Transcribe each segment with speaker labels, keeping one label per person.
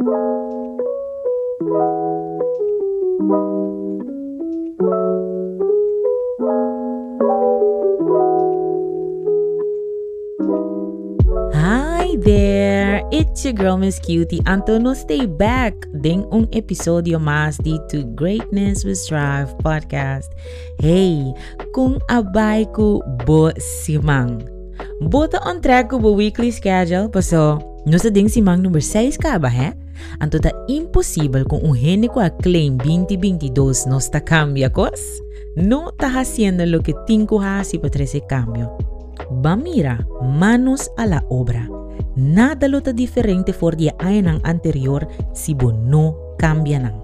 Speaker 1: Hi there! It's your girl Miss Cutie Antono stay back ding un episodio más di To Greatness with Strive podcast. Hey, kung abay ko bo simang. Bota on track ko bo weekly schedule paso no sa ding simang number 6 ka ba he? Anto ta impossible kung un ko a claim 2022 no sta cambia kos? No ta haciendo lo que tinko ha si patrese cambio. Bamira, manos a la obra. Nada lo ta diferente for dia ay ng anterior si bo no cambia nang.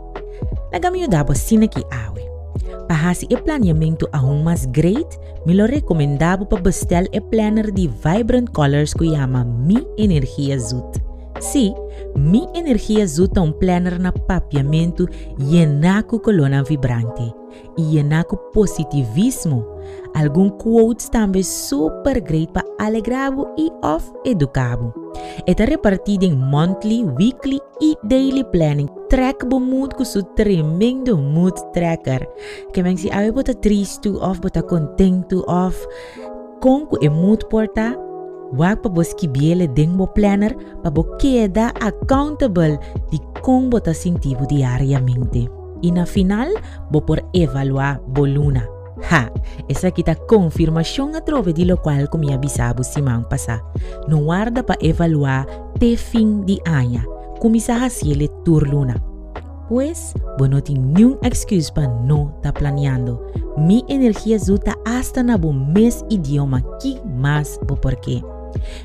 Speaker 1: Nagamio dapo sinaki awe. Pahasi e planeamento ahong mas great, milo recomendabo pa bestel e planner di vibrant colors ko yama Mi Energia Zut. Si, Mi Energia Zut un planner na papiamento yenako colonna vibrante e yenako positivismo algum quotes também super great para alegrabo e of educabo. Eta repartido em monthly, weekly e daily planning. Track bo mood com su tremendo mood tracker. Que men si awe bota triste of bota contento of. Ku e mood porta, wag pa bos kibiele ding bo planner pa bo queda accountable di kung bota sintivo diariamente. Na final, bo por evaluar bo luna. Ha, esa kita confirmação a trove di lo qual como avisabo simang pasa. No guarda pa evaluar te fim di anya, kumisa hasiele turluna. Pues, bueno tem nenhum excuse pa no ta planeando. Mi energia zuta hasta na bo mes idioma que mas bo.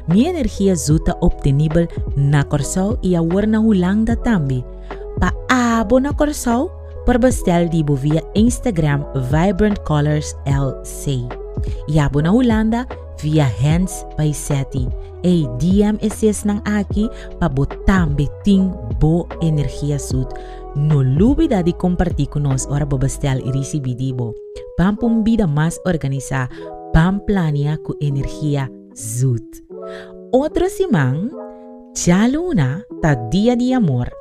Speaker 1: Mi energia zuta obtenível na corsau e a warna hulang da tambi. Pa abo na corsau, por bestel dibo via Instagram Vibrant Colors LC. Yabo na Holanda via Hands by Seti. E DM SS ng aki pabotambe ting bo energia sud. No lubida di compartir con nos ora bobestel i recibi dibo. Pampum vida más organiza, pam plania ku energia Otros imán, ya luna ta día de amor.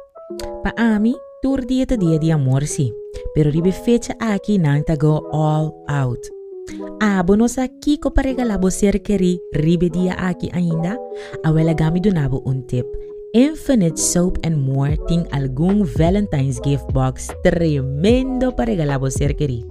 Speaker 1: Pa ami, tur día ta día de amor si. Pero ribe fecha aquí nang ta go all out. Abonos aqui ko paregalabo ser keri ribe dia aki ainda, awela gami donabo un tip. Infinite Soap and More ting algún Valentine's Gift Box tremendo paregalabo ser keri.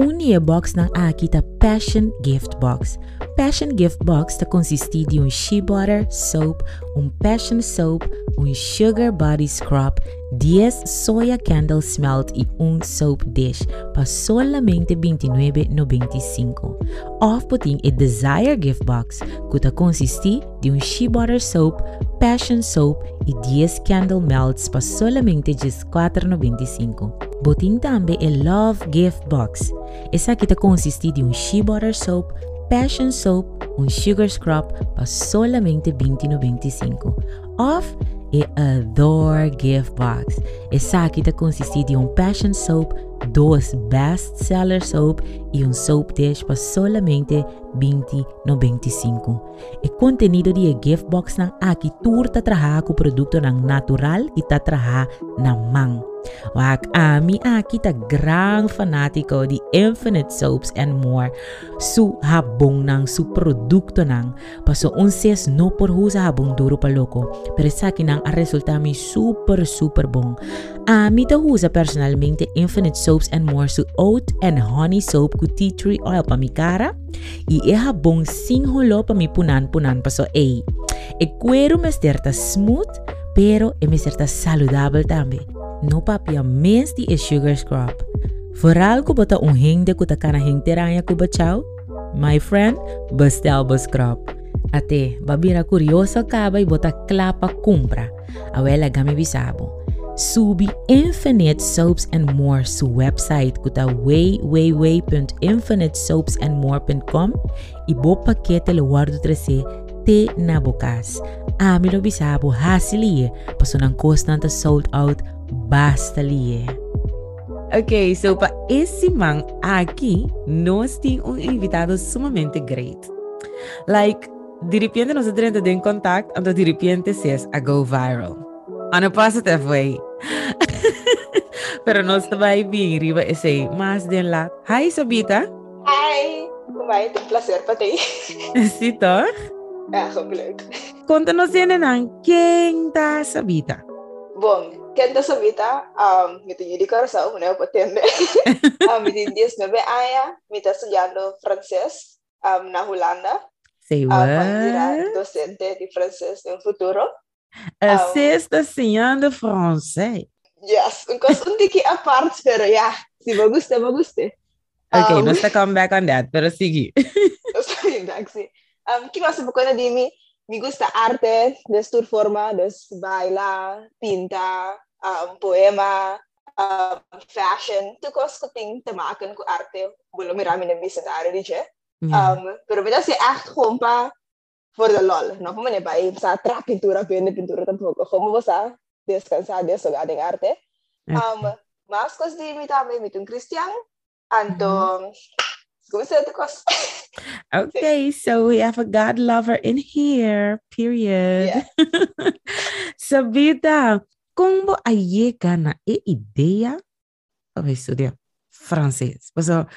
Speaker 1: Unie box ng aki ta Passion Gift Box. Passion Gift Box ta consisti de um shea butter soap, um passion soap, um sugar body scrub, 10 soya candle smelt e um soap dish pa solamente 29,95. Off puting e Desire Gift Box, que ta consisti de um shea butter soap, passion soap e 10 candle melts pa solamente 14,95. Boting também e Love Gift Box. Essa aqui ta consisti de um shea butter soap, passion soap, um sugar scrub pa solamente 20,95. Off e Adore Gift Box. Essa aqui ta consisti de um passion soap, dois best seller soap e um soap dish pa solamente 20,95. E contenido de gift box ng aki tur ta traha ku produkto ng natural e ta traha na mang. Wak ami aki ta grang fanatiko di Infinite Soaps and More su habong ng su produkto ng paso unses no por husa habong duro paloko pero sa akin ang resulta mi super super bong. Ami ta husa personalmente Infinite Soaps and More su oat and honey soap ku tea tree oil pa mi cara e e habong singholo pa mi punan-punan paso a. E cuero me smooth pero e me saludable también. No papia mens di e sugar scrub. Vooral ko bota un hing de kuta kana hing teranya ko bachao, my friend, bestel scrub. Ate, babira curiosa kaba e bota klapa kumpra. Awela gami bisabo. Subi Infinite Soaps and More su website kuta www.infinitesoapsandmore.com e bo pakete lo guardo trese te na bukas. Ami lo bisabo hasili paso ng constant sold out basta liye. Ok, so pa esse man aqui, nós temos um invitado sumamente great. Like, de repente nós entramos em contato, então de repente se a go viral.
Speaker 2: Ano positive way. Pero nós também bem riba esse mas de lá. Hi Sabita.
Speaker 3: Hi. Vai, tem prazer para ti.
Speaker 2: Sim, toch?
Speaker 3: Ja, leuk.
Speaker 2: Conta-nos ainda quem tá Sabita.
Speaker 3: Bom, 検討さびた、あみとゆりからさ、おねぽてんで。あみてん
Speaker 2: で
Speaker 3: す
Speaker 2: ね。
Speaker 3: べあや、みたすじゃんのフランセス、あなほらんだ。
Speaker 2: Say what? Um,
Speaker 3: docente de francês no futuro.
Speaker 2: A
Speaker 3: um,
Speaker 2: sexta ensinando eh? francês.
Speaker 3: Yes, um assunto que a parte, pero yeah, se você gosta, você gosta.
Speaker 2: Okay,
Speaker 3: um,
Speaker 2: nós tá come back on that, pero sige.
Speaker 3: Sorry, Maxi. Um, que mais você pode dizer me gusta arte, destur forma, dus baila, pinta, um, poema, uh, fashion. Tukos ko ting tamakan ko arte. Belum marami na bisa na arte
Speaker 2: yeah.
Speaker 3: um, Pero beda si echt gewoon voor for the lol. No pa man ba sa tra pintura ko pintura tampoco. Como ba sa descansada sa gading arte. Um, mas kos di mi tamay mitong Christian. Anto, mm -hmm. Go
Speaker 2: okay, so we have a God lover in here, period.
Speaker 3: Yeah.
Speaker 2: Sabida, como allegan a idea? Oh, estudia francês. Pessoal,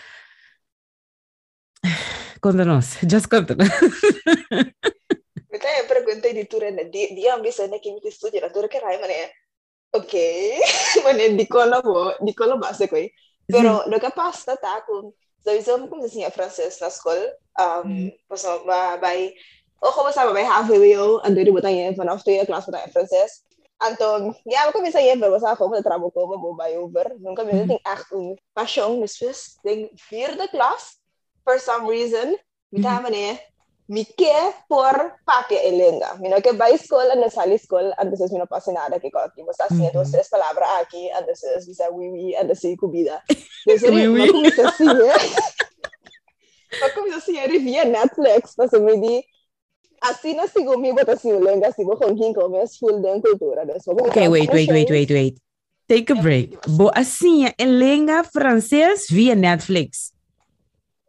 Speaker 2: conta-nos, just conta-nos.
Speaker 3: Mikä pergunta di turene, di, dia biasanya kimi ti studia la tura kerai mane, ok, mane di kola bo, di kola base koi. Pero lo che passa ta con Então, exame, como assim, é francês in school. Um, passou, vai, vai, ou começava vai halfway en andei de je vanaf twee klas botanha francês. Ja, we kunnen zeggen, we zijn gewoon getrapt komen, we bij over. Dan kunnen we het echt doen. Maar jong, denk vierde klas, for some reason, met gaan wanneer quer por papia e lenga. Mino que vai à escola, não sai à escola, antes não passa nada que você está haciendo
Speaker 2: Uhum.
Speaker 3: três palavras aqui, antes você oui oui, antes comida. Então,
Speaker 2: Oui, oui.
Speaker 3: Como assim, é? Mas como assim, ele via Netflix, mas me di assim não sigo me bota assim lenga, sigo com quem come full de cultura.
Speaker 2: Okay, wait, wait, wait, wait, wait. Take a break. Bo assim, é língua francês via Netflix.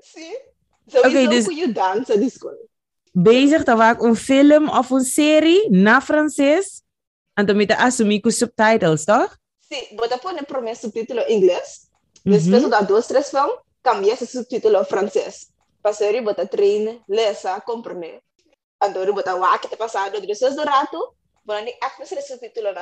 Speaker 3: Sim.
Speaker 2: Sowieso
Speaker 3: okay,
Speaker 2: dus... Bezig te maken een film of een serie na Francis. En dan met de assumico subtitles, toch?
Speaker 3: Sí, but mhm. te pôr je prima meu subtítulo em inglês. Depois
Speaker 2: eu
Speaker 3: dou dois, três je de esse in francês. Passei, vou je treinar, lesa, compreender. Então, vou te do rato, vou te acrescentar esse subtítulo.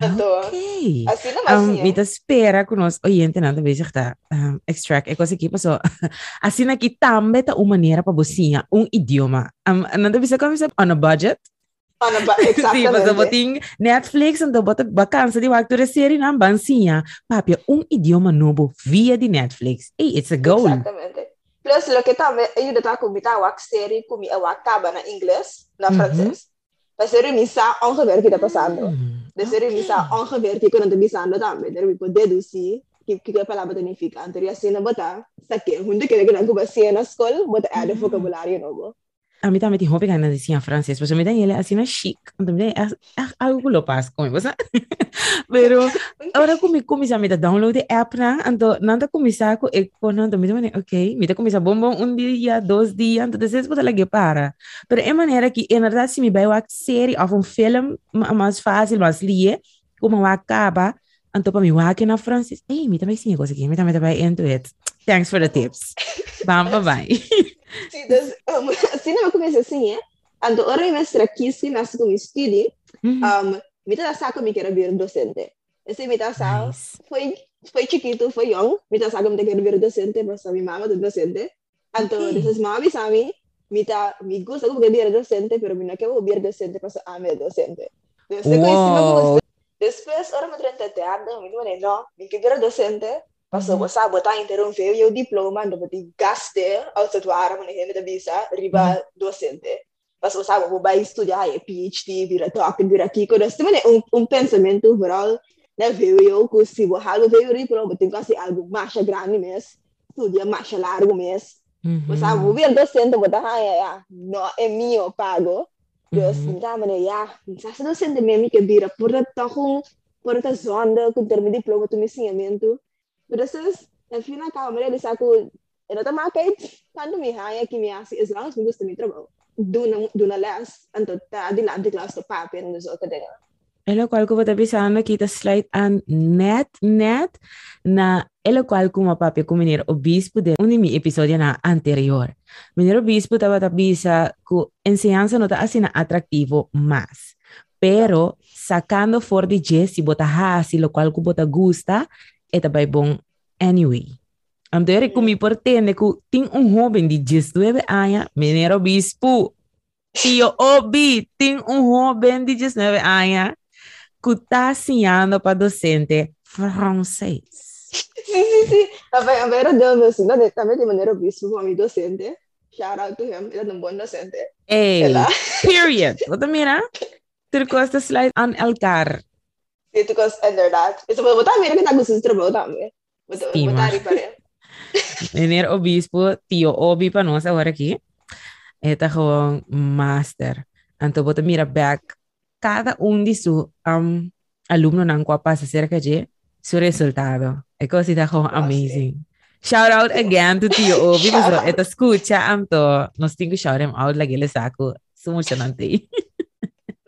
Speaker 3: Então,
Speaker 2: Ok.
Speaker 3: assim não é
Speaker 2: Um,
Speaker 3: assim.
Speaker 2: mita espera que nós oyente nada bezig tá um, extract ek was aqui passou assim aqui também tá uma maneira para você um idioma um, nada bisa kami sa on a budget
Speaker 3: Ano ba?
Speaker 2: sim passou
Speaker 3: Exatamente.
Speaker 2: boting Netflix então bota vacança de waktu série na bansinha papi um idioma novo via de Netflix hey it's a goal
Speaker 3: Exatamente. Plus, lo que também, eu ainda estava com a série, com a acaba na inglês, na
Speaker 2: Mhm.
Speaker 3: francês. Passei me sa ongeveer que tá passando.
Speaker 2: Hmm.
Speaker 3: Desde realizar un convertir que no te visando también, de tipo deducir que que que palavra significa. Anterior assim na? Hunde que ele não cuba assim na escola, bota de.
Speaker 2: A mim também tem roupa que ainda dizia francês mas a mim tem ele assim na chic então me tem algo que lo passa com você pero Ahora kumisa mi download the app na, anto nanda kumisa ko ek ko nanda mi tamane okay, mi ta kumisa bombom un dia, dos dias, anto deses bota lagi para. Pero é maneira que en verdade se mi vai uma série ou um filme ma- mais fácil, mais lie, como acaba, anto pa mi wa aqui na francês. Ei, mi também sim coisa aqui, mi também também into it. Thanks for the tips. Bye bye.
Speaker 3: Sim, dus, um, assim não começa assim, é? Ando, ora eu mestre aqui, se nas com estudo, um, me tá saco me quero vir docente. Esse me tá saco, foi foi chiquito, foi young, me tá saco me quero vir docente, mas a minha mama é docente. Então,
Speaker 2: Ok.
Speaker 3: desses mami sabe, me tá, me gusta como que vir docente, pero me não quero vir docente, mas a me docente. Desde que
Speaker 2: Wow.
Speaker 3: Depois, ora me trenta teatro, me digo, não, me que vir docente, Passou a sabe botar interromper eu diploma ando botar gaste ao tatuar mas nem da visa riba docente. Passou a sabe vou vai estudar é PhD vira toque vira aqui quando isso também é um um pensamento geral né veio eu que se vou algo veio diploma tem que ser algo mais grande mesmo estudia mais largo mesmo. Você sabe vou vir docente botar ah é é não é meu pago. Dus minta mana ya, minta sa docente mesmo que vira por toque por essa zona com termo diploma tu me ensinamento. Terus al final kalau mereka bisa aku, ya tetap pakai kan tuh mihanya kimia sih, as long as me gusta mi trabaho. doen doen les en tot uh, die laat die klas op papier en zulke dingen.
Speaker 2: Elo qual ko bata bisano kita slide an net net na elo qual kuma papi ku menir obispo de unimi episodio na anterior. Menir obispo tava ta bisa ku enseñanza nota asina atractivo más. Pero sacando for de Jesse bota hasi lo qual ku bota gusta eta bai bom anyway. Então, eu comi por tende que tem um jovem de 19 anos, menino obispo. Tio Obi, tem um jovem de 19 anos que está ensinando para docente francês.
Speaker 3: Sim, sim, sim. Vabbè, a dove si da também de maneira obispo como docente. Shout out to him, ele é um bom docente.
Speaker 2: Hey,
Speaker 3: Ela.
Speaker 2: period. Wat mira? The slide an Elcar.
Speaker 3: Sim, tu cos inderdaad. Isso vou botar mira que tá trabalho também. Vou
Speaker 2: Sim,
Speaker 3: botar
Speaker 2: mas-
Speaker 3: aí para
Speaker 2: Meneer Obispo, tio Obi para nós agora aqui. Gewoon master. Então, bota mira back. Cada um de su um, aluno não passa cerca de su resultado. É coisa está gewoon amazing. Shout out again to tio Obi. Mas escucha am to. Nós temos que shout him out lagi le saco. Sumusunante.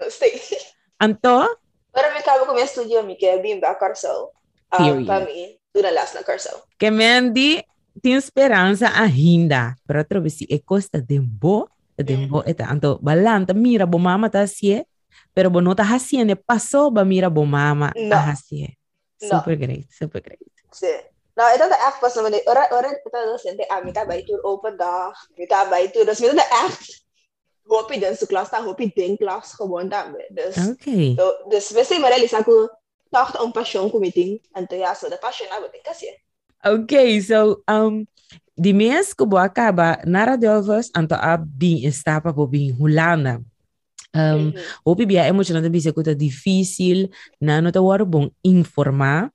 Speaker 3: Sim.
Speaker 2: Anto,
Speaker 3: Para me acabo com minha estúdio, quer bem para Carcel. Um,
Speaker 2: Period.
Speaker 3: para mim, dura las na Carcel.
Speaker 2: que mendi tem esperança ainda. Para outra vez, é costa de bo, de bo, eta. Anto, balanta, mira, bo mama tá assim, pero bo não tá assim, né? Passou, ba mira, bo mama tá assim.
Speaker 3: Não.
Speaker 2: Super great, super great.
Speaker 3: Sim. Nou, itu de echt pas naman, ora ora kita docente, ah, minta bij tour open dag, minta bij tour, dus minta de echt, hoop je dan su klas, dan hoop je den klas gewoon daarmee. Dus,
Speaker 2: Ok.
Speaker 3: so, dus we zijn maar realize aku, dacht een passion committing, en toen ja, so de passion na beting kasi.
Speaker 2: Ok, so, um, di mês que vou acabar, nara delvas, anto a bem estapa po bem Holanda. Um, Hopi bia emocionante bisa que tá difícil, na não tá waro bom informar.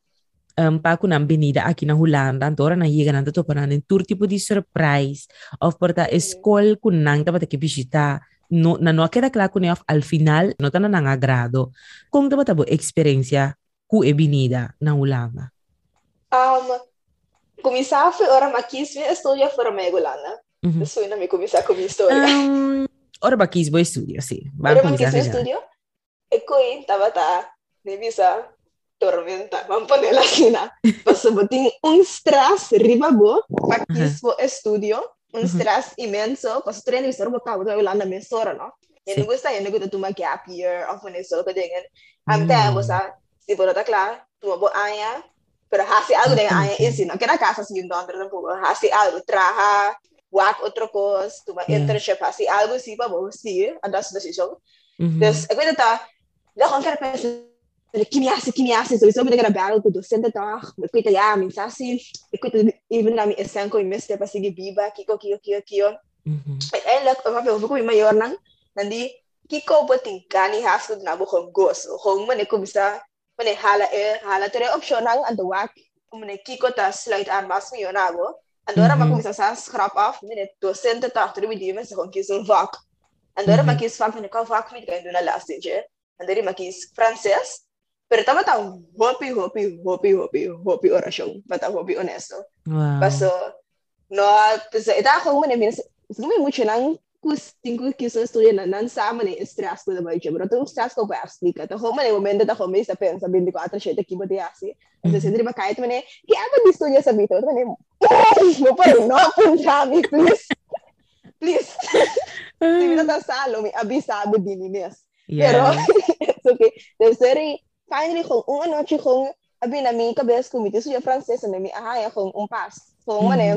Speaker 2: Ehm, um, pakunam binida aki na Holanda antora na higa nanta topanan en tur tipo di surprise. Of porta escol kunang tapata ke bisita no na no queda claro con al final no tan nan agrado kung tapata bo experiencia ku e binida na Holanda
Speaker 3: um começar foi ora maquis me estudia fora me Holanda
Speaker 2: mm
Speaker 3: -hmm. Sui na mi começar com minha história
Speaker 2: um, ehm, ora maquis bo estudio sì.
Speaker 3: Ora maquis bo estudio e coi tabata ne bisa tormenta, vamos a ponerla así, ¿no? Pues botín un stress ribabo, paquispo estudio, un stress inmenso, pues tren y ser botado, botado la na mesora, ¿no?
Speaker 2: Y
Speaker 3: no gusta, y no gusta tu gap year, o con eso, que tengan, a
Speaker 2: mí
Speaker 3: te si por otra claro, tu ma pero hace algo de aya,
Speaker 2: y
Speaker 3: si no, que la casa si un don, pero tampoco, hace algo, traja, guac otro cosa, tu ma internship, hace algo, sí, vamos, sí, andas decisión. Entonces, acuérdate, la gente de Keniaanse Keniaanse, sowieso ben een aan de battle met docenten daar. Ik weet sassie, ik weet even dat mijn estanco in miste, passen die biba, kiko, kio kio kiko. en op mijn overkom in die, kiko, wat in Kani haast, dan hebben we goos. Gewoon, wanneer kom ze, wanneer halen er, halen op de wak, wanneer kiko, dat sluit aan, was mijn jaar hebben. En
Speaker 2: daarom
Speaker 3: kom kubisa ze schrap af, wanneer docenten daar, terwijl die mensen gewoon kiezen vak.
Speaker 2: En
Speaker 3: daarom kies ik vaak, en ik een vaak niet gaan doen, laatste, en daarom kies Pero tama tao, hopi, hopi, hopi, hopi, hopi orasyon. Bata hopi onesto.
Speaker 2: Wow.
Speaker 3: Baso, no, pues, ita ako man, sumi mucho nang kus tinku kiso estudia na nan sama ni stress ko da ba je bro to stress ko ba asli ka to. Homa ni momento ta homa isa pensa 24 7 kibo de asi
Speaker 2: entonces
Speaker 3: sendri ba kait mane ki aba di estudia sa bito mane no pero no? Punta mi please. Please. Si mi ta salo mi abisa abo ni nes. Pero so que de serie finally kung um, ano chi kung abi na mi cabeça com na mi ah ya kung um pass kung mm -hmm.
Speaker 2: mané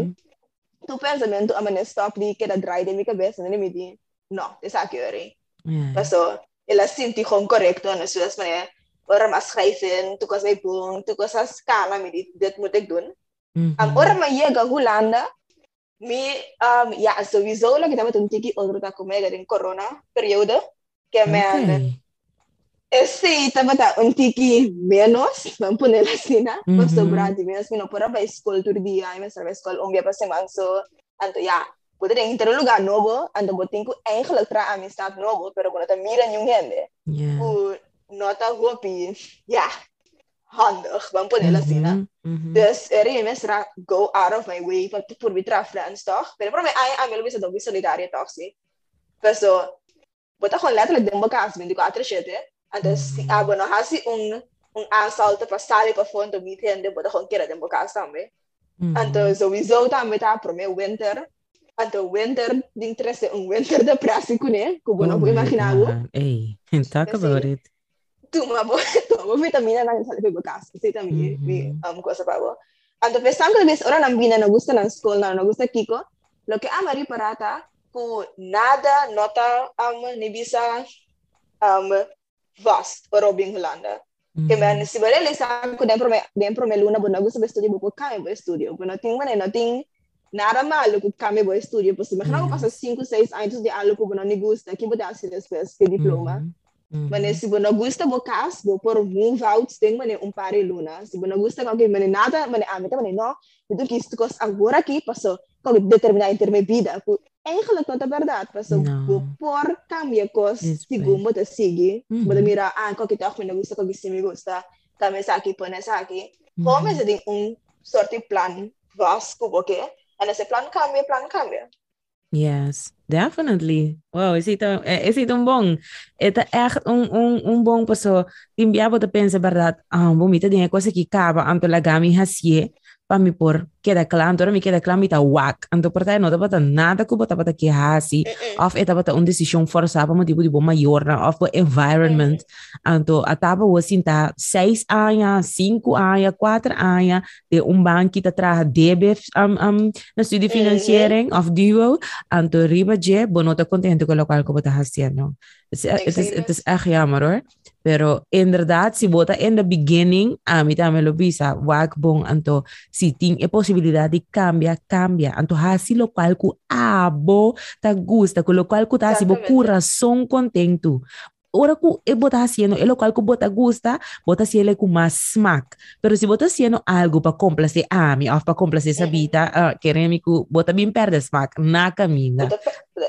Speaker 3: tu pensamento a mané stop dry de mi na mi di no te accurate
Speaker 2: yeah.
Speaker 3: passo ela senti kung correto na suas mané orang mas schrijven, tu kan tu moet ik doen.
Speaker 2: Mm
Speaker 3: -hmm. um, orang maar je gaat mi um, ja sowieso la kita betul tiki odrota komega din corona periode, que me
Speaker 2: okay.
Speaker 3: Esse tava tá um tiki menos, vamos pôr assim, né?
Speaker 2: Mhm.
Speaker 3: Mas sobrar de menos, não para a escola todo dia, mas para a escola um dia para semana só, então ja, pode ter um lugar novo, então botem que eigenlijk tra amistad novo, pero quando tá mira nenhum gente, o nota hopi, ja, handig, vamos pôr assim, né? Dus er is mensen go out of my way para por vir tra friends toch? Pero para mim ai ai me bisa do solidaria toch sim. Então, bota com letra de uma casa 24 7 então se ah bueno hasi um um assalto para sair para fundo me entende bota com queira de uma casa também então so visou também tá para meu winter. Então winter de interesse um winter de prático né que bueno vou imaginar
Speaker 2: ei talk about it
Speaker 3: tu uma boa tu uma vitamina na sair para casa sei também vi um coisa para boa então pensando que vezes ora não vina não gusta na escola não gusta kiko. Lo que amari parata ku nada nota um, ni bisa um, vast para Robin Holanda. Mm. Kaya si Bale lisa dentro me dentro me luna bo nagusto ba studio bo kami bo studio. Bo nating man nating nada malo ko kami bo studio. Pues imagina ko pasa 5 6 anos de algo bo ni gusta que bo dar assim depois que diploma. Mm. Mas se você não gosta do caso, vou por move out, tem mane um par de luna. Você não gosta com alguém, mane nada, mane ah, mane não. Então que isto cos agora aqui passou determinada minha vida. Ela não conta a verdade, mas eu por cambia coisas, segundo eu sigo, vou mirar, ah, qual que tá me gusta, qual que se me gusta, também está aqui, põe essa aqui. Como se plan um sorte de plano.
Speaker 2: Yes, definitely. Wow, is it een, eh, is it een bon? Het echt eh, un un een bon persoon. Die te verdad, ah, um, bomita, die ik was ik kaba, am to lagami pa mi por queda claro, então me queda claro, me tá whack. Então, por não dá nada que bota para que hasi, of é bota uma decisão forçada para tipo de bom maior, of o environment. Então, a tava o assim tá seis anos, cinco anos, quatro anos de um banco que tá traz debe um, um, na estudo financeiro, of duo. Então, riba je, bom, não tá contente com o local que bota fazendo. Het is, het is echt jammer hoor. Pero inderdaad, si bota in the beginning, a mí también lo visa, wag bong anto, si ting e possibilidade de cambiar, cambia. Então, assim, lo qual que abo ah, te gusta, con lo qual que tá, assim, coração contento. Ora que eu eh, botar haciendo, é lo qual que bota gusta, bota si ele com mais smack. Pero se si bota haciendo algo para complacer a ah, mim, ou para complacer essa vida, uh, ah, -huh. querendo que bota bem perde smack na caminha.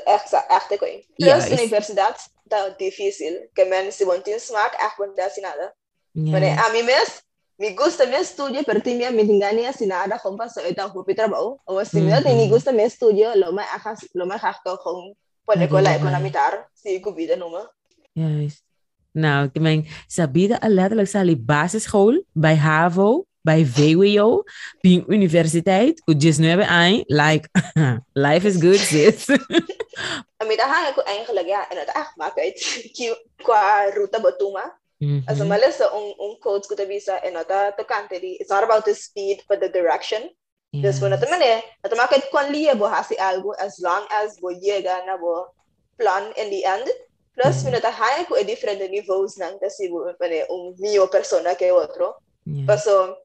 Speaker 3: Echt, echt, ik weet. Plus, yes. universidad, dat difícil. Que mensen, want in smack, echt, want dat is nada. Yes. Mas, a mim mesmo, me gusta mi estudio, pero tenía mi tingania sin nada con paso eta hupi trabajo. O si me tenía gusta mi estudio, lo me ajas, lo me jacto con pone con la economitar, si cubida numa.
Speaker 2: Juist. Nou, ik meen, ze bieden al letterlijk ze basisschool, bij HAVO, bij VWO, bij universiteit. goed dus nu aan, like, life is good, sis.
Speaker 3: En met dat hang ik eigenlijk, ja, en het echt maakt qua route betuma. Mm-hmm. Also, malas sa un, un codes ko tabisa, en ata tocante di, it's not about the speed, but the direction. Yes. Dus bueno, naman eh, natamakit kung liya bo hasi algo, as long as bo llega na bo plan in the end, Plus, mm-hmm. minatahayan ko e different niveaus ng kasi mane, un mio persona que otro. Yeah. Paso,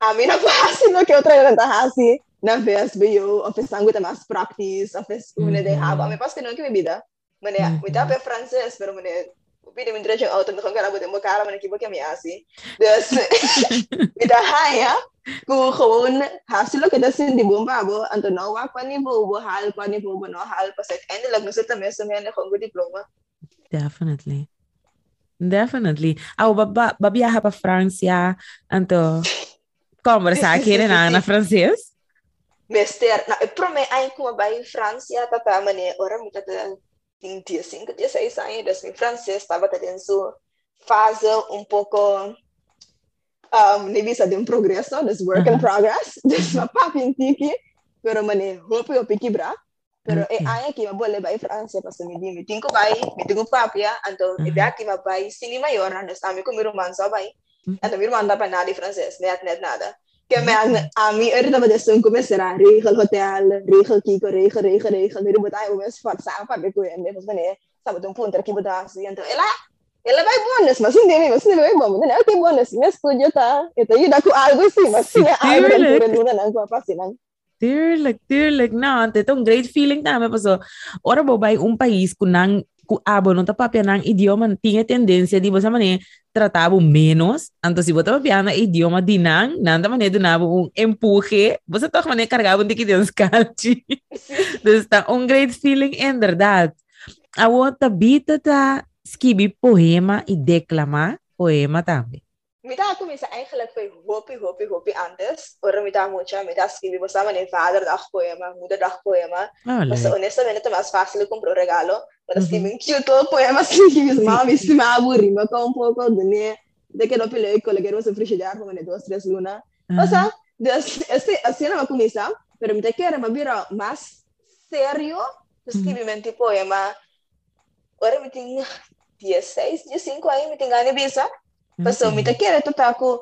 Speaker 3: a mí no fácil no que otra era tahasi na vez veio a pessoa que mais practice, a pessoa que de haba, me passa que não que me vida. Mane, me tá pe francês, pero mane Quindi mentre c'è ho tanto ancora potremmo cara ma ne chi mi asi. Das kita haya ku khun hasil ke sin di bomba bo anto no wa kwani bo bo hal kwani bo bo no hal pas at end lag nusita me so me ne khongo diploma.
Speaker 2: Definitely. Definitely. Au babba babia hapa Francia ya. anto conversa kire na na francês.
Speaker 3: Mester, na, pro ay ai kuma Francia eh, ya, tata mane ya. ora mutata em dia 5, dia 6 saem da e França, estava tendo sua fase um pouco um, ne visa de um progresso, das work in progress, das ma pa pintiki, pero mane hopi o piki bra, pero okay. e aya ki ma bole bai Francia, paso mi di, mi tinko me mi tinko papia, anto vai, -huh. e bea ki ma bai, sini maior, anto amico mi romanzo bai, anto mi romanda nada de francês, net net nada. كمان عمي ارتبط السنكو مسرع ريخ الهوتيل ريخ الكيكو ريخ ريخ ريخ ريخ بتاعي ومس فات ساعة فات بكو يعني بس بني سابو تنفون تركي بداسي انتو إلا Ela vai bonus, mas hindi mas hindi vai bonus. Nana bonus, mas studio ta. Ito yun ako algo si mas siya algo ng pura luna nang papasi nang.
Speaker 2: Dear like dear like na ante tong great feeling ta me paso. Oh, ora bo bay un país kunang abo no tapapia nang idioma tinha tendência de você mané tratar menos. Então, se você tapapia na idioma de nang, nanda mané do nabo um empurre, você toca mané carregava um de calci. Então, está um great feeling, em verdade. A outra bita tá escrever poema e declamar poema também.
Speaker 3: Mita aku bisa ai khalak hopi hopi hopi andes orang mita mocha mita escribí bosa mane father da poema muda da poema pues honestamente más fácil comprar regalo. Pero escribí un cute poema escribí ma mi si ma aburrima un poco de ne de que lo pile con que no se frisce como en dos tres luna o sea este así no va comisa pero mita que era más serio escribí poema. Ahora me tengo 16 15 ahí me tengo Pa so mi takera je to met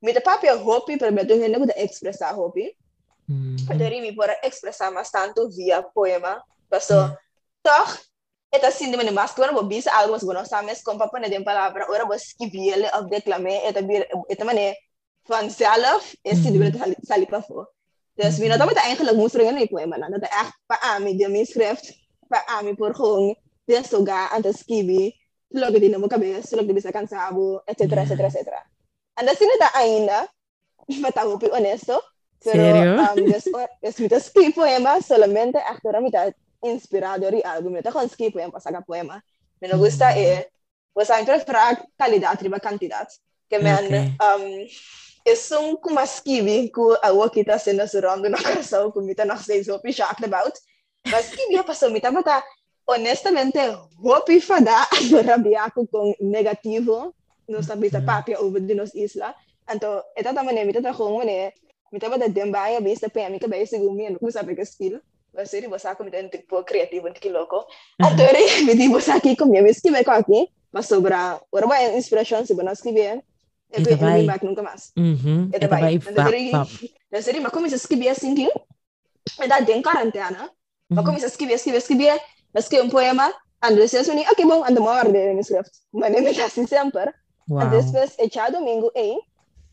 Speaker 3: mi da papija hopi, prebedo je nekdo ekspresa hopi. Mm -hmm. Kateri mi pora maar ma stanto via poema. Pa toch, mm -hmm. toch, Eta sindi mene mas kloro bisa algo bueno sames con papa ne den palabra ora vos ki biele of declame eta bir eta mene van zelf e mm. is sindi mene salipa fo. Dus mm. wie nou dat eigenlijk moest regelen die poema dat dat echt pa ami de mi schrift pa ami por gewoon dus ga aan de skibi sulog din mo kabe, sulog din sa kang sabo, etc. etc. etc. Anda sinita ainda, fatahu pi honesto, oh. pero ¿Serio? um, just, just mita ski poema, solamente actora mita inspirado ri algo mita con ski poema, saca poema. Me no gusta e, pues anche fra calidad riba cantidad, que me okay. han, um, es un kumaskibi ku awo kita sendo surongo na karsao kumita na seizo pi shocked about. Mas kibia pasomita mata, honestamente, hopi fada rabiaku kung negativo no sa bisa papia over di nos isla. Anto, ito tama ne, mita takong mene, mita ba da dembaya bisa pa mi ka ba isi gumi ano kung sabi ka skill. Rin basa ko mita yung tipo kreatibo ng kiloko. Anto rin, miti basa ki ko mi, miski ba ko aki, mas sobra, ora ba yung inspiration si Bonas Kibien, e poi non mi back nunca más.
Speaker 2: Mhm.
Speaker 3: Ito ba? Nasa rin, ma come sa skibia sinti, e da den quarantena, ma come sa skibia, skibia, skibia, Meski um poema, Andres eu suni, ok, bom, ando maior de minha schrift. Mas nem me assim sempre. Wow. And depois, e já domingo, ei,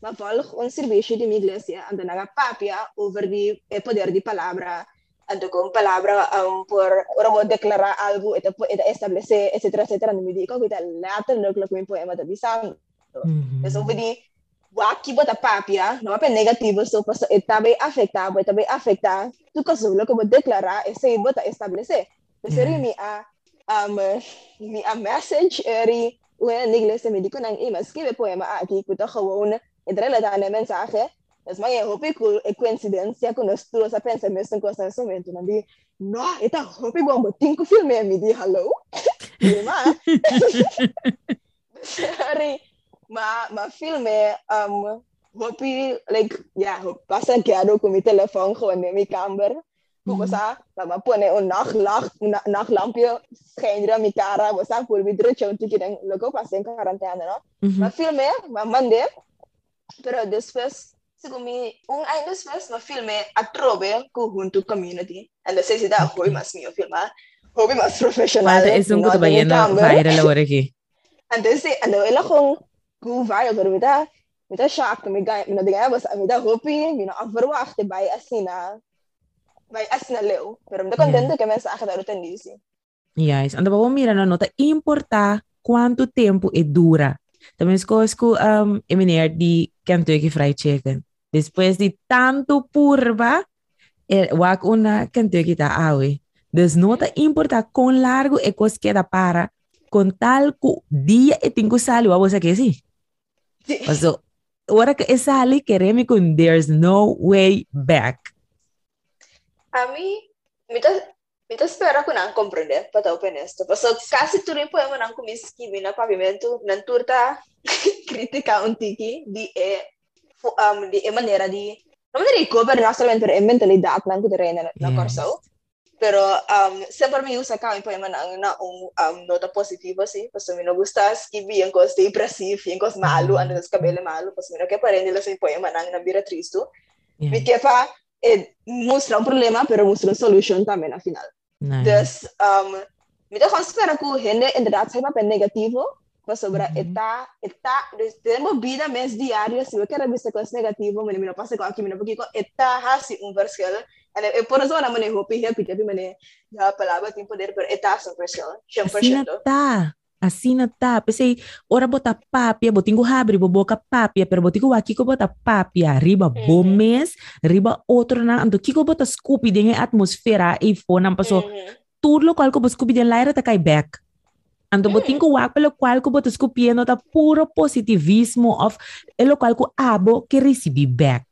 Speaker 3: ma volg um serviço de minha igreja, ando na papia over the e poder de palavra, ando com palavra um, por, ora declarar algo, e depois estabelecer, etc, etc, no me digo, que tá letterlijk com um poema da visão. Mm-hmm. Então, vedi, waki bota papia, não é negativo, so passo, e também afetar, e também afetar, tu que vou declarar, e se bota estabelecer. Jadi mi a um mi a message uh, eri we nigles me dikun ang ima e, skibe poema a ki kuta gewoon entrela da ne mensaje es mai e, hope ko e coincidencia con los turos a pensa me son cosa nesse momento non di no eta hope bombo cinco film e mi di hello? Ma sorry ma ma film e, um hopi like ja yeah, passen keer ook op mijn telefoon gewoon in mi kamer Bogasa, mama pone un nachtlag, un nachtlampje, schijndra, mikara, bosa, voor wie drutje, een tikje, denk, logo, pas in no? Ma veel meer, maar mande, pero después, segumi, un eh, año después, maar veel atrobe, ku huntu community. En dan zei ze da, gooi mas smio, veel eh. maar, hobby maar professional.
Speaker 2: Maar dat is een goede bijena, viral worden ki.
Speaker 3: En dan zei, en dan ik viral worden we daar? Met dat schaakte, met dat dingen, was, met dat hoppie, met dat verwachte bij Asina. vagy SNLO, pero estoy contenta yeah. que me has ajudado a isso.
Speaker 2: Yes, ando bom mira, não nota importar quanto tempo é dura. Também escolho um, eminar de Kentucky Fried Chicken. Depois de tanto purva, eu wak una Kentucky ta awe. Des nota importa quão largo é cos queda para, com tal que dia e tingo sali, vamos a que sim. Sí. Paso, ahora que sali, queremos con there's no way back.
Speaker 3: a mí, mientras, mientras pera ko na ang comprender, pataw penes. Tapos, so, kasi tuloy po naman ang kumiskibi na pavimento ng turta kritika untiki di e um, di e manera di non mi ricordo per nostra mentor e mentalità anche di rena la yes. Mm. corso pero um, sempre mi usa kami po naman ang na um, um, nota positivo si pues mi no gusta skibi ang cos de impressive yung cos malu ano sa kabele malu pues mi no que pare nila sa po naman ang nabira tristo yeah. mi kepa eh, mostra um problema, pero mostra uma solução também, afinal. Nice. Dus, um, considera que o gente, inderdaad, sai papel negativo, para sobre eta, eta, temos vida mês diário, se eu quero ver negativo, mas não passa com aqui, mas porque um e por isso na maneira a palavra tem poder, pero eta é um versículo, 100%.
Speaker 2: Assim tá. Assim tá. Pensei, ora bota papia, botingo habri, boboca papia, pero botingo aqui ko bota papia, riba mm -hmm. bomes, riba outro na, ando kiko bota scoopy dinge atmosfera e fona, paso, mm -hmm. tudo qual ko bo scoopy den laira ta kai back. Ando botin ko wak pelo qual ko botas copiando ta puro positivismo of elo qual ko abo que recebi back.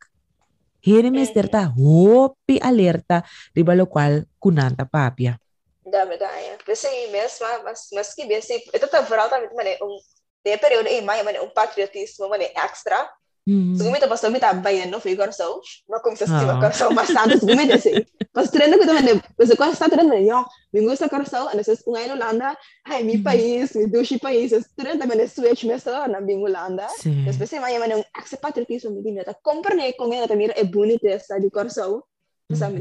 Speaker 2: Here mister ta hopi alerta riba lo qual kunanta papia.
Speaker 3: Da verdade. Pensei mesmo, mas mas que bem, ito ta viral também, mane um de período em maio, mane um patriotismo, mane extra.
Speaker 2: Mhm.
Speaker 3: So gumita pas gumita bayan no fui corso. No como se
Speaker 2: Ah.
Speaker 3: estima corso bastante, so gumita sei. Pas treino ko também, mas eu quase está treino, yo, me gusta corso, ano sa kung ngayon Holanda, ay mi país, mi dushi país, so treino também switch meso na bing Holanda. Mas pensei maia mane um ex patriotismo dinha, ta comprne com ela também é bonita essa de corso. Mas a mim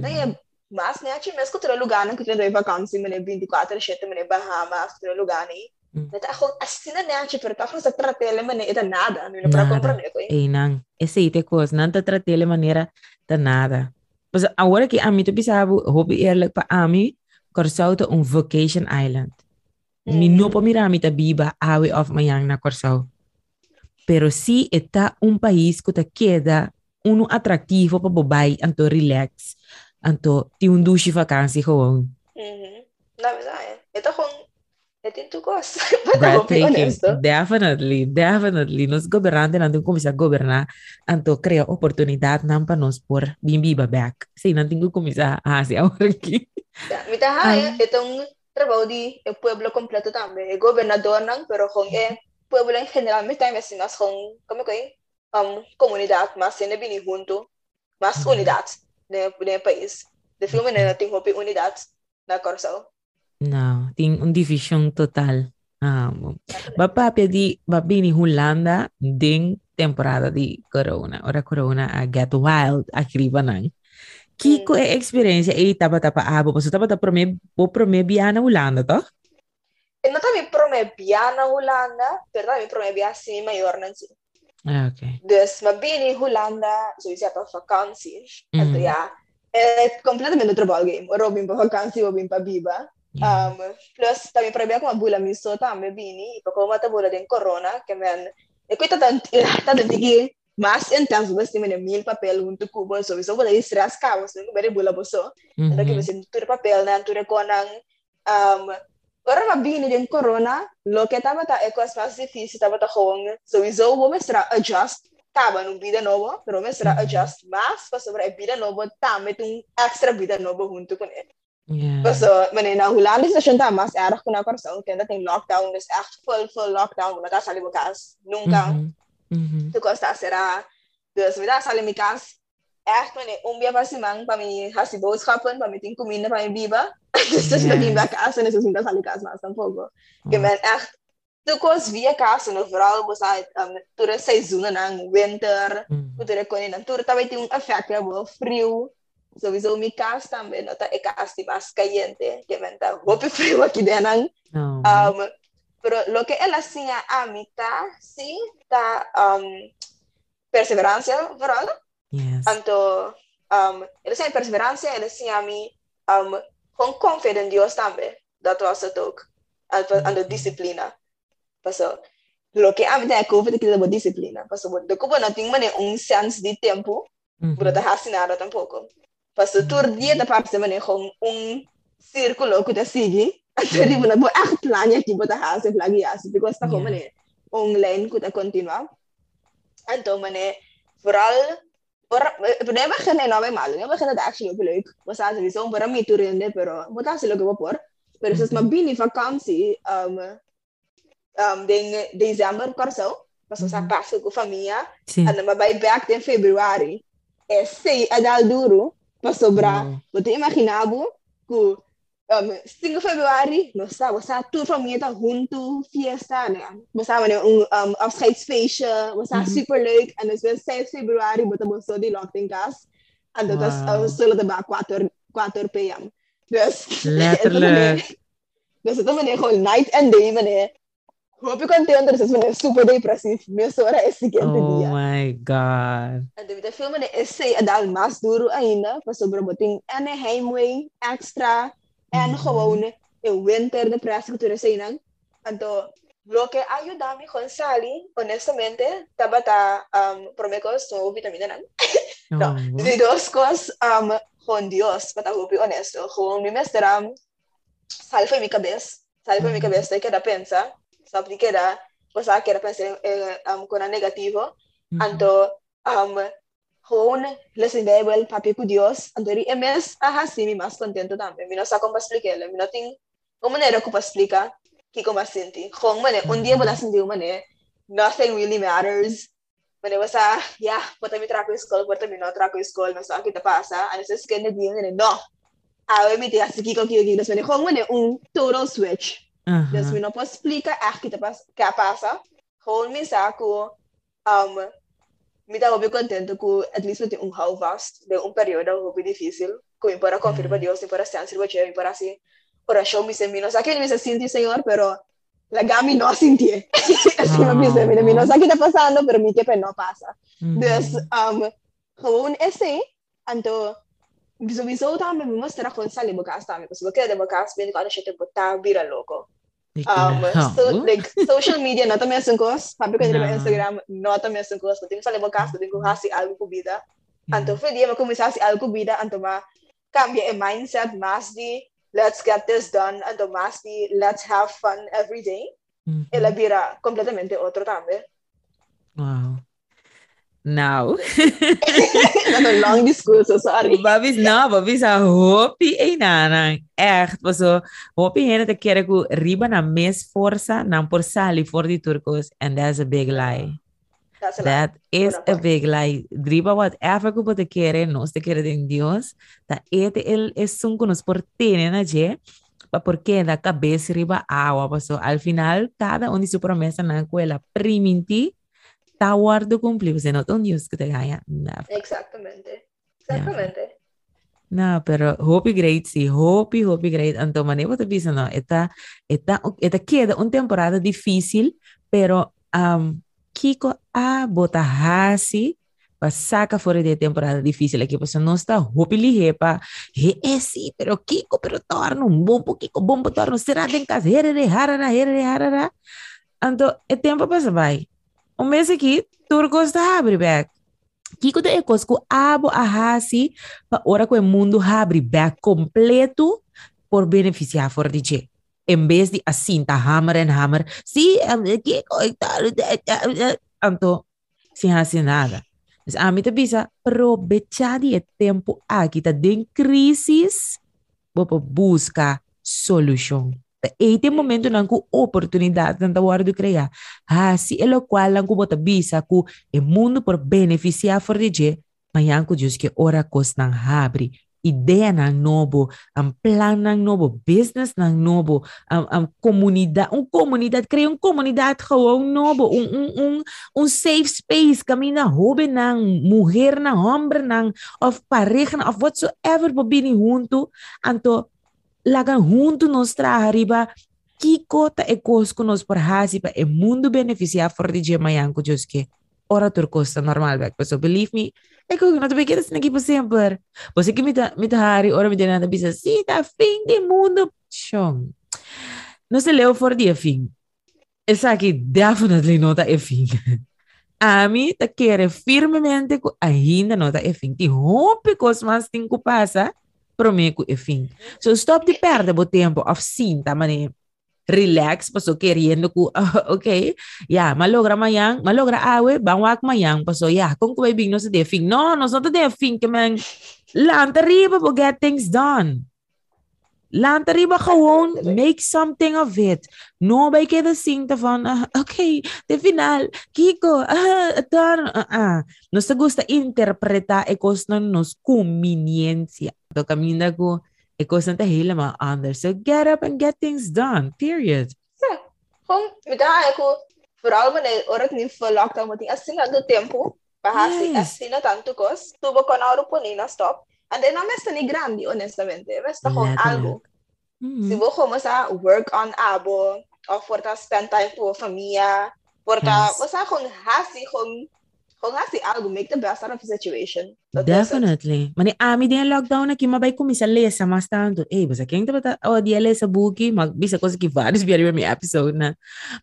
Speaker 3: mas acho mesmo que outro lugar, que tem vacância, mane 24 7 mane Bahamas, outro lugar aí.
Speaker 2: Mm.
Speaker 3: Mas ako asina na acho pero ako sa tratele mane ita nada, não para
Speaker 2: Nada.
Speaker 3: comprar ko.
Speaker 2: Ei, não. Esse aí te coisa, não te tratei de maneira danada. Mas agora que a mim tu pensava, hobby eerlijk pa a mim, Corsau te um vacation island. Mi
Speaker 3: Mhm.
Speaker 2: no pa mira mi ta biba awe of mayang na Corsau. Pero si está um país que te queda um atrativo para bobai anto relax, aan to die een douche vakantie gewoon.
Speaker 3: Mm -hmm. Nou, we zijn. Het is gewoon het in toekomst.
Speaker 2: Breathtaking, definitely, definitely. Los gobernantes nanti komisa gobernar anto crea oportunidad nampa nos por bimbi babak. Si nanti ko komisa hasi awarki.
Speaker 3: Mita hay, ah. itong trabaho di el pueblo completo también. El gobernador nang, pero con el pueblo en general, mita hay vecinas con, como que, um, comunidad más, tiene bini junto,
Speaker 2: más
Speaker 3: unidad. Mm -hmm. De, de país. De filme na nating hopi unidad na Corso.
Speaker 2: Não, tem um divisão total. Ah, bom. Bapapia di babini Holanda ding temporada di corona. Ora corona a get wild akriba nang. Kiko e experiência e taba tapa abo, paso taba tapa prome po prome biana Holanda to?
Speaker 3: E não tá me promebia na Holanda, pero tá me promebia sim maior nang si.
Speaker 2: Ah, okay.
Speaker 3: Dus maar bene, Hollanda, sowieso op vakantie.
Speaker 2: Mm.
Speaker 3: En ja, è completamente outro ballgame. Robin para vakantie, Robin para biba.
Speaker 2: Yeah.
Speaker 3: Um, plus, também para mim, como a bula me sou também, bini, e para como a bula de corona, que men, e que está dentro de mas então você tem menos mil papel junto com o so isso pode estressar os cabos não bere bula boso então que você tem papel na tura conan um Ora mabini din corona, lo que tava ta é coisa mais difícil, tava ta hong, sowieso vou mostrar adjust, tava num vida novo, pero
Speaker 2: Mhm.
Speaker 3: adjust, mas para sobre vida novo, também tem um extra vida novo junto com ele.
Speaker 2: Yeah.
Speaker 3: So, mane na Holanda is siya tamas, erg ko na korso, kaya dating lockdown, is echt full, full lockdown, wala ta sa libukas, nunca,
Speaker 2: Mhm. Mhm.
Speaker 3: tu costa será, dus wala sa limikas, echt mane, um dia pa si mang, pa mi hasi boodschappen, pa mi ting kumina, pa mi biba, dus dus
Speaker 2: Yeah.
Speaker 3: na din ba casa, en dus niet sa likas mas tampoco. Que
Speaker 2: Oh.
Speaker 3: men echt, tu kos via casa, no was uit, um, ture seizoenen ng winter. Kutere ko nila. Turo tawai ting effect na bo, frio. Sowieso mi cas também, nota e cas di mas caliente, que menta, hopi frio aqui dentro.
Speaker 2: Oh.
Speaker 3: Um, pero lo que ela sinha a mita, sim, tá um, perseverancia, vooral.
Speaker 2: Yes.
Speaker 3: er um, eles têm perseverança, eles têm a die um, com dat was het ook da tua saúde, discipline disciplina. Passou. Lo que a mim tem COVID que disciplina. pas do de não tem maneira um de tempo
Speaker 2: mhm.
Speaker 3: para dar racinada tampouco. Passou, todo dia da parte maneira com un círculo que te sigue, echt plannen, tipo, da raça, plagiasse,
Speaker 2: porque
Speaker 3: está com online que te continua. Vooral pode begin nee nou bij mal. Begin dat actually ook leuk. Was aan sowieso para mí tur rende pero bota hasi lo que vou por. Pero
Speaker 2: Mhm.
Speaker 3: ma bini vakantie um um de dezember corso. Pasto sa
Speaker 2: Mhm.
Speaker 3: passo com família.
Speaker 2: Sim.
Speaker 3: Ano mabay back in February. Eh, sei adal duro, pa sobra.
Speaker 2: Wow.
Speaker 3: Bote imaginabo que um, 5 Februari, was sa tour van mij junto fiesta, né? Was sa een um, afscheidsfeestje, was sa
Speaker 2: Mhm.
Speaker 3: super leuk. En dus wel 6 Februari, mo so die locked in kas. En dat was
Speaker 2: Wow.
Speaker 3: solo de ba 4 4 p.m. Dus
Speaker 2: Letterlijk.
Speaker 3: Dus ito man gewoon night and day man eh. Hoop ik contento, dus man super depressief. Meer sora is siguiente
Speaker 2: Oh
Speaker 3: dia.
Speaker 2: my God.
Speaker 3: En de de film na essay adal mas duro ainda, pa sobrang boting ane heimwee, extra, En gewoon in winter de infraestructuras se inang. Lo que ayuda a mi con Sally, honestamente, tabata um, promecos no vitamina nan. no,
Speaker 2: oh,
Speaker 3: de dos cosas um, con Dios, para ser honesto, con mi maestra, um, salvo mi cabeza, salvo mi cabeza, que era pensa, sabe que era, o sea, que era pensar en, um, con negativo, mm -hmm. entonces, um, con Listen Very Well, Papi ku Dios, andori eh, MS, aha, sí, mi más contento también. Mi no sa kung paspliquelo, mi no ting, o manera eh, ko pasplica, ki ko mas sinti. Kung mane, eh, un día wala sindi mane, nothing really matters. Mane wasa, yeah, pota mi trako school, pota mi no trako school, nasa kita pasa, ano sa skin na diyo, no. Awe mi tiya, si kiko kiyo kiyo, mane, kung mane, un total switch. Uh-huh. Mi no pasplica, ah, kita pas, kapasa. Kung mi sa ako, um, me estava bem contente com, at least, tem mm. ah. mm. um hall vast, de um período bem difícil, com me para confiar para Deus, me para ser ansioso, me para ser oração, me senti, não mi que me senti, Senhor, pero legami não senti. Assim, me senti, não sei o que está passando, mi me que não passa. Dus, um, gewoon esse, então, bisogna também mi com sali bocas também, porque eu quero bocas bem quando a gente botar vira louco. Um, so, like, social media não também assim coisas, sabe que no Instagram não também assim coisas, tem sali bokas, tem que fazer algo com vida. Anto, foi dia me começar a fazer algo com vida, ma cambia o mindset mais de let's get this done and the masti let's have fun every day. Mm-hmm. e la bira completamente otro también
Speaker 2: wow now
Speaker 3: dat een lang discurso sorry.
Speaker 2: Babis no babis a hopi e nana. Echt was so hopi hene te kere ku riba na mes forza na por sali for di turcos and that's a big lie.
Speaker 3: That's a
Speaker 2: That
Speaker 3: lie.
Speaker 2: is a big lie. Driba whatever que você quer, nós te quer em Deus, tá este ele é um que nos portene na je, porque da cabeça riba água, passou al final cada um de sua promessa na escola priminti tá guardo cumprir, você não tem Deus que te ganha. Não.
Speaker 3: Exactamente. Exactamente.
Speaker 2: No, pero hope great, sí, hope, hope great. Então, mané, você pensa, não, esta, esta, esta queda uma temporada difícil, pero um, Kiko a bota hasi pa saca fora de temporada difícil aqui, você não está hope lihe pa, he é sim, pero Kiko, pero torna um bom Kiko, bom torna, será de casa, herere, harara, herere, harara. Então, é tempo para Um mês aqui, turco está abre back. Kiko de ecos ku abo a hasi pa ora que o mundo abre back completo por beneficiar fora de je. En vez de assim, tá hammer and hammer, sim, Kiko, anto, sem assim nada. Mas a mim bisa aproveitar de tempo aqui, tá den crisis, vou buscar solução. E tem momento com oportunidade tanta hora de criar. Ah, se é o qual com bota bisa com o mundo por beneficiar for mas yang ko Diyos que ora kos nang habri ideia ng novo, ang plan ng novo, business ng novo, ang, ang komunidad, um comunidade, cria um comunidade gewoon novo, um, um, um, um safe space, kami na hobe ng mulher, ng hombre, ng of pareja, of whatsoever po bini junto, anto, lagan junto nos tra arriba. Ki kota e cosco nos por hasipa e mundo beneficiar for di jemayanko joske ora tur costa normal back pues, so believe me. E ko not be kids nagi sempre você que me tá me hari ora me bisa si tá fim de mundo chong se leu for di fim essa aqui definitely nota é fim a mim tá querer firmemente ainda nota é fim ti rompe cosmas tinko pasa passa, prometo é fim. So stop de perder o tempo of sim, tá mané. relax paso queriendo ku okay ya yeah, malogra mayang malogra awe bangwak mayang paso ya yeah, kung ko no sa defing no no fin que man lang riba po get things done lang riba gewoon make something of it no by queda cinta van uh, okay de final Kiko ah uh, uh, uh. nos gusta interpretar e cos nos conveniencia to camina ko Ik was niet helemaal anders. So get up and get things done. Period.
Speaker 3: Ja, gewoon, met daar aku, vooral wanneer orang niet voor lockdown moet assim do tempo, bahasi,
Speaker 2: Yes.
Speaker 3: assim tanto cos, tubo con auro ponina stop. And then não é nem grande, honestamente. Mas tá com
Speaker 2: Letterlijk.
Speaker 3: algo.
Speaker 2: Mm.
Speaker 3: Se vou começar a work on abo, ou for ta spend time a for ta,
Speaker 2: Yes.
Speaker 3: você com hasi, com, com hasi algo, make the best out of the situation. That.
Speaker 2: Definitely. Mani ami din lockdown na kimabay ko misa lesa mas tanto. Eh, basta kaya ta bata o di lesa buki mag bisa ko ki vários biari mi episode na.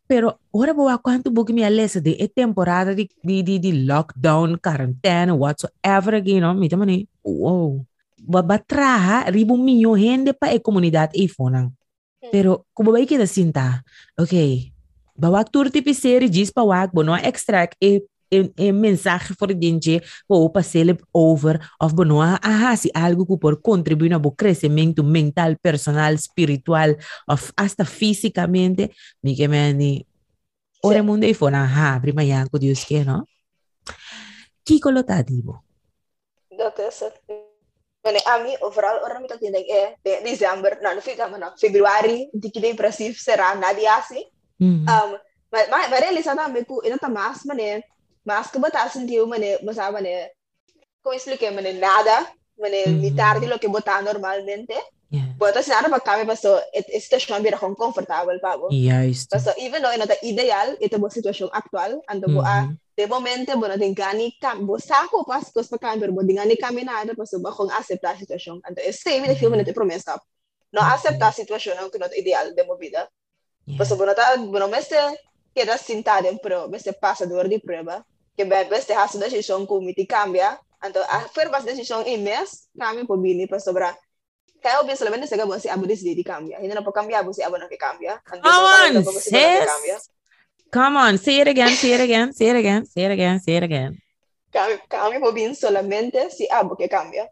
Speaker 2: Pero ora ba quanto buki mi lesa de e temporada di di di, di lockdown, quarantena, whatsoever again, no? Mita Wow. Babatraha ribu minyo hende pa e comunidade e fonang. Pero como vai kita sinta, okay, bawak tur tipi seri diz pa wak, bono extract e een, een mensaje voor gente ou passar over of bono aha si algo que por contribuir na bo crescimento mental, personal, espiritual of hasta fisicamente, mi que me ni ora mundo e fona aha, prima yanko Dios que no. Kiko lo tadibo.
Speaker 3: Is het. Maar a mí, overal, orang minta tindag eh, de December, nou, fica, mano, Februari, di que depressivo será, nada assim.
Speaker 2: Mm.
Speaker 3: Um, mas, mas, mas realizar também que ainda tá mais, mané, mas que botar sentiu, mané, mas sabe, mané, como expliquei, mané, nada, mané,
Speaker 2: Mhm.
Speaker 3: metade do que botar normalmente.
Speaker 2: Yeah.
Speaker 3: Bota se nada para cá, mas a situação vira confortável para você.
Speaker 2: Juist.
Speaker 3: Mas even though ainda ideal, esta é a situação atual, ando mm a
Speaker 2: Mhm.
Speaker 3: momento, bueno, gani bo saco pas cos para cambiar, bueno, gani caminar, pues va con aceptar la situación. Entonces,
Speaker 2: sí,
Speaker 3: me defiendo te
Speaker 2: promesa.
Speaker 3: No aceptar la situación, aunque no es ideal de movida. bo bueno, ta, bueno, me se queda sin tarde, pero me se pasa dor de prueba, que me vez deja su decisión con mi cambia, entonces, hacer más decisión y mes, cambia por bini, pues sobra. Kaya obvio solamente se que bueno, si abo decide cambia. Hindi na po cambia, abo si abo na que cambia. Entonces, Aman,
Speaker 2: sis! Come on, say it again, say it again, say it again, say it again, say it again.
Speaker 3: Cambio, cambio por bien solamente si algo que cambia.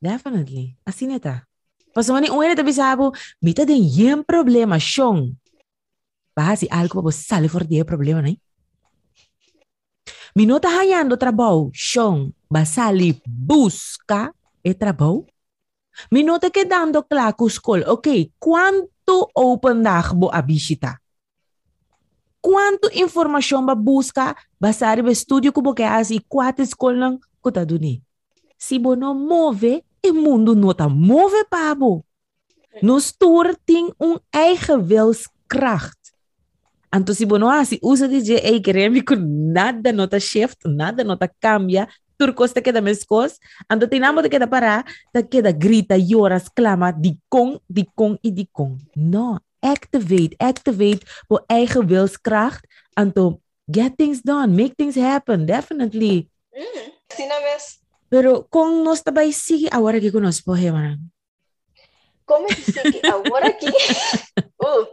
Speaker 2: Definitely. Así neta. Pues Pasó ni un te este pisabo, mita de yen problema, Sean. Baja si algo vos sale por diez problema, ¿no? Mi no está hallando trabajo, Sean. Va salir busca el trabajo. Mi no está quedando claro, Ok, ¿cuánto open dag bo abisita? Quanto informação ba busca, basari ba estudio ko bo kaya asi quatro school lang kuta duni. Si bo no move, o mundo não tá move, pabo. Nos toer tem um eigen wilskracht. Então, se você não assim, usa de queremos que nada nota shift, nada nota cambia, tur costa que da mes cos, então tem nada que da parar, da que da grita, con, di con e di con. Activate, activate por eigen wilskracht, então get things done, make things happen, definitely.
Speaker 3: Mm. Sina mes,
Speaker 2: Pero kung nós também sige, agora que conosco, mano.
Speaker 3: como é que que agora aqui? uh,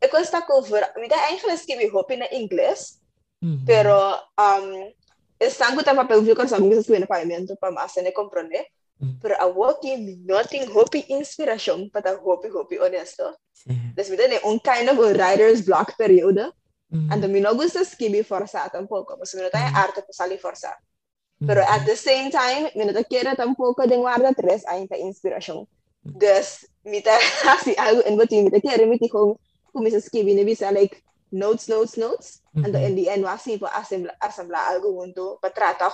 Speaker 3: eu gosto de cover, me dá eigenlijk escrever hope na inglês,
Speaker 2: Mhm.
Speaker 3: pero um, están com papel viu que sabe que escrever no pagamento para mais ne compreender.
Speaker 2: Mm.
Speaker 3: Pero awokin, noting hopi inspirasyon pata hopi hopi honesto.
Speaker 2: Sí.
Speaker 3: Después tiene un kind of writer's block periodo.
Speaker 2: Mm.
Speaker 3: Ando mi no gusta skibi forza tampoco, pues mi no tiene
Speaker 2: mm.
Speaker 3: arte para salir forza. Mm.
Speaker 2: Pero
Speaker 3: at the same time, mi no te quiero tampoco de guarda tres años de inspiración.
Speaker 2: Mm.
Speaker 3: Dus, mi te hace algo en botín, mi te quiero, mi te dijo, skibi, ne bisa like notes, notes, notes. Mm-hmm.
Speaker 2: Mm.
Speaker 3: Ando in the end, va así para asamblar algo junto, para tratar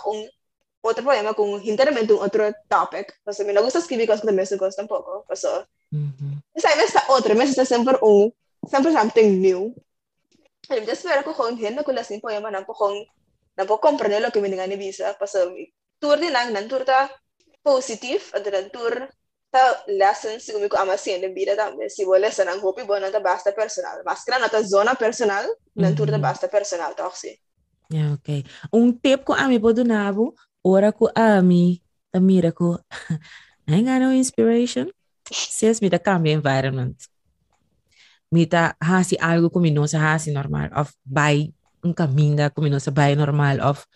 Speaker 3: otro problema con enteramente un otro topic. Pues a mí no gusta escribir cosas que también se gustan tampoco. Pues,
Speaker 2: uh
Speaker 3: -huh. esa vez está otra, me está siempre un, siempre something new. Y me espero que con gente que las poema no con no puedo comprender lo que me digan en visa. Pues mi tour de nang nan tour ta positive, ante nan tour ta lessons que me ama haciendo en vida también. Si voy a lesson ang hopi buena ta basta personal. Mas que na ta zona personal, nan tour
Speaker 2: ta
Speaker 3: basta personal ta sí.
Speaker 2: Yeah, okay. Un tip ko ami po pues, dunabo, oraku ami, the miracle. I got no inspiration. Says me the cambio environment. Mita hasi algo kuminosa hasi normal of by een caminda kuminosa by normal of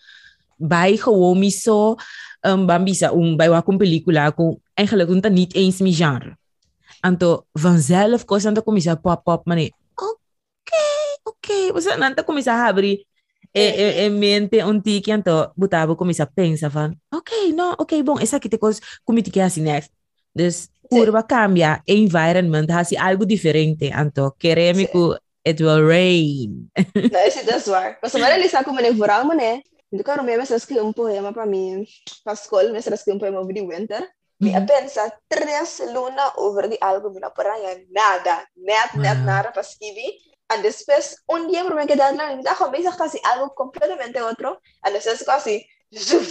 Speaker 2: bij gewoon mi so um, bambisa un bij wat een película kun eigenlijk kun niet eens mi genre. Anto vanzelf kost anto kom pop pop maar. Oké, okay, oké. Okay. We zijn anto kom je habri é, é, é mente onde que então botava começa a pensar van ok não ok bom essa aqui tem coisas comigo que é assim né curva sí. cambia e environment assim algo diferente então queremos que it will rain.
Speaker 3: Não isso é verdade mas agora ele está pues, como nem voral mané eu quero mesmo escrever um poema para mim para a escola mas escrever um poema sobre winter Vi
Speaker 2: a
Speaker 3: pensa tres lunas over di album na parang nada, net, net, nada pa skibi después un día por me quedé en la mitad, me hizo casi algo completamente otro, a veces casi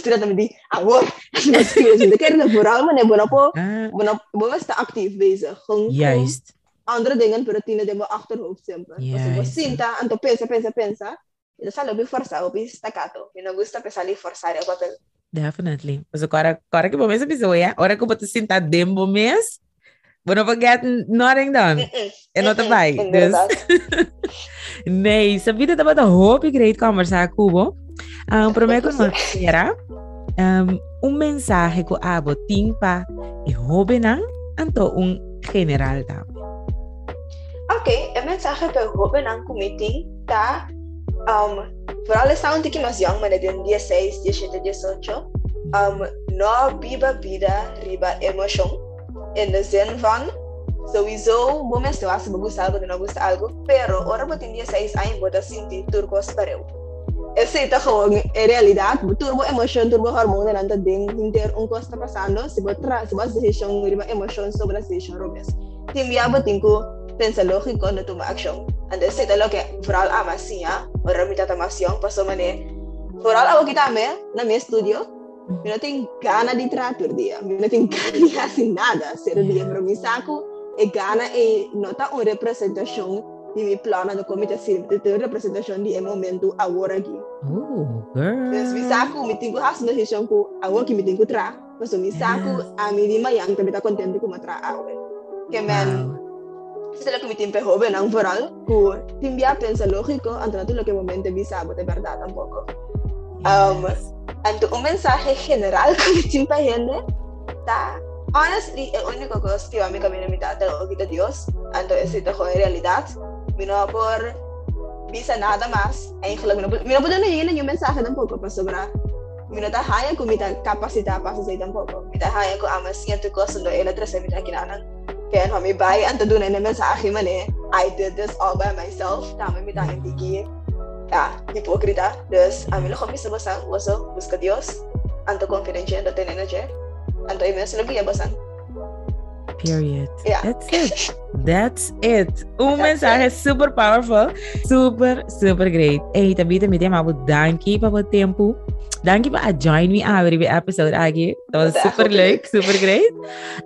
Speaker 3: diretamente agora mas ik ken het vooral wanneer we
Speaker 2: op
Speaker 3: wanneer we staan actief bezig
Speaker 2: juist
Speaker 3: andere dingen per tien in mijn achterhoofd
Speaker 2: simpel
Speaker 3: als pues,
Speaker 2: ik
Speaker 3: sinta en to pensa pensa pensa e sale eu forçar eu staccato gusta pensar ali forçar o papel.
Speaker 2: Definitely. Pues, mas agora agora que vou mesmo pessoa é hora que eu vou te sentar
Speaker 1: But don't forget, nothing done. É nota vai. Dus, nee, sa vida dapat a hope great conversar com um, prometo não será um, um mensagem que abo timpa e hope não anto um general da.
Speaker 3: Ok, a mensagem que hope não comiting tá um, vooral is sound que mais young, mas de 16, 17, 18, um, no biba vida riba emoção in de zin van, sowieso, bom es te gusta algo, de no gusta algo, pero ahora por día seis años voy a sentir turcos pareu. Ese está como en realidad, turbo emoción, turbo hormona, tanto ding, inter un cosa pasando, si vos tras, si vos decisión, riba emoción sobre decisión, robes. Timbia botinco, pensa lógico, no toma acción. Antes se te lo que, vooral amasía, ahora mitad amasía, pasó mané. Vooral algo que me, na mi estudio, Eu não tenho gana de trator dia. Eu não tenho gana de fazer nada. Ser dia para mim saco e gana e nota uma representação de meu plano do comitê civil de representação de momento agora aqui.
Speaker 1: Oh, girl.
Speaker 3: Mas me saco me tenho has na decisão com agora que me tenho tra. Mas me saco a mim de manhã também está contente com a tra agora. Que men Sila que me tempo joven ang foral, ku timbia pensa lógico, ante lo que momento bisa, de verdad tampoco. Um, andocumensaje mensaje general con distintas gente ya, está honestly el único cosa que va a mi camino a mitad de lo que Dios entonces si te jode realidad vino por visa nada más eigenlijk eh, mino mino ya, no llegar un mensaje tampoco para sobra. Mino ta haya con mi capacidad para tampoco mi ta haya con ama siento cosas de la tres mi ta kinana que no me vaya un mensaje mané I did this all by myself también mi ta indicé ah, di puedo gritar. Entonces, a mí lo que basan, waso, busca Dios, anto confidential, anto tenenaje, anto email, sila kaya basan.
Speaker 1: Period.
Speaker 3: Yeah.
Speaker 1: That's it. That's it. Un That's mensaje it. super powerful. Super, super great. Hey, tabi tabi tayo mabot. Dankie pa po tempo. Dankie pa join me our ah, episode agi. To super like, super great.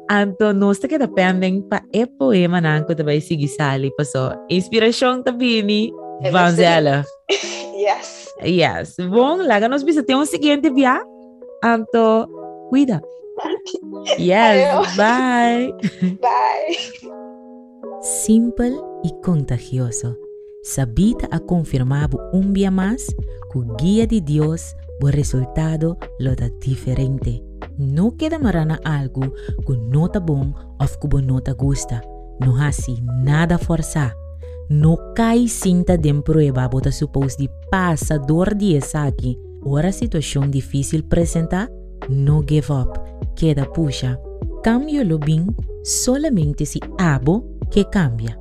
Speaker 1: Anto nos ta kita pending pa e poema nanko tabay sigisali pa so. Inspirasyon tabi ni Vanzela.
Speaker 3: yes.
Speaker 1: Yes. Bom, láganos bisa. Tem um seguinte via. Anto, cuida. Yes. Bye.
Speaker 3: Bye.
Speaker 1: Simple y contagioso. Sabita a confirmado un día más que guía de Dios o resultado lo da diferente. No queda marana algo que no está bom o que no te gusta. No hace nada forzar. No cai cinta de prueba bota supos de passa dor de aqui. Ora situação difícil presenta, no give up, queda puxa. Cambio lo bem solamente se abo que cambia.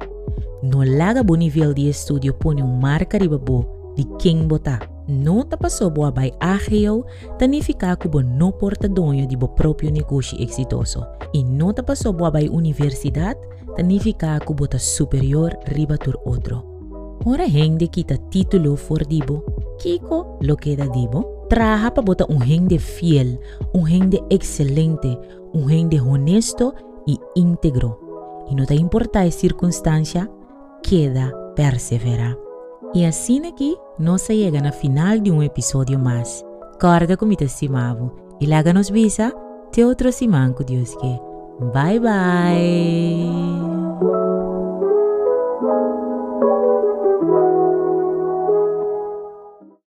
Speaker 1: No laga bo nível de estudio pone um marca riba bo de quem botar. No ta passou boa by ageo, tanifica que bo no porta donho de bo próprio negócio exitoso. E no ta passou boa by universidade, significa que bota superior riba tur outro. Ora gente kita título for dibo, kiko lo queda dibo, traja pa bota un gente fiel, un gente excelente, un gente honesto y íntegro. Y no te importa la circunstancia, queda persevera. Así aquí no se llega al final de un episodio más. Corda como te estimavo y láganos visa te otro simanco Dios que. Bye bye.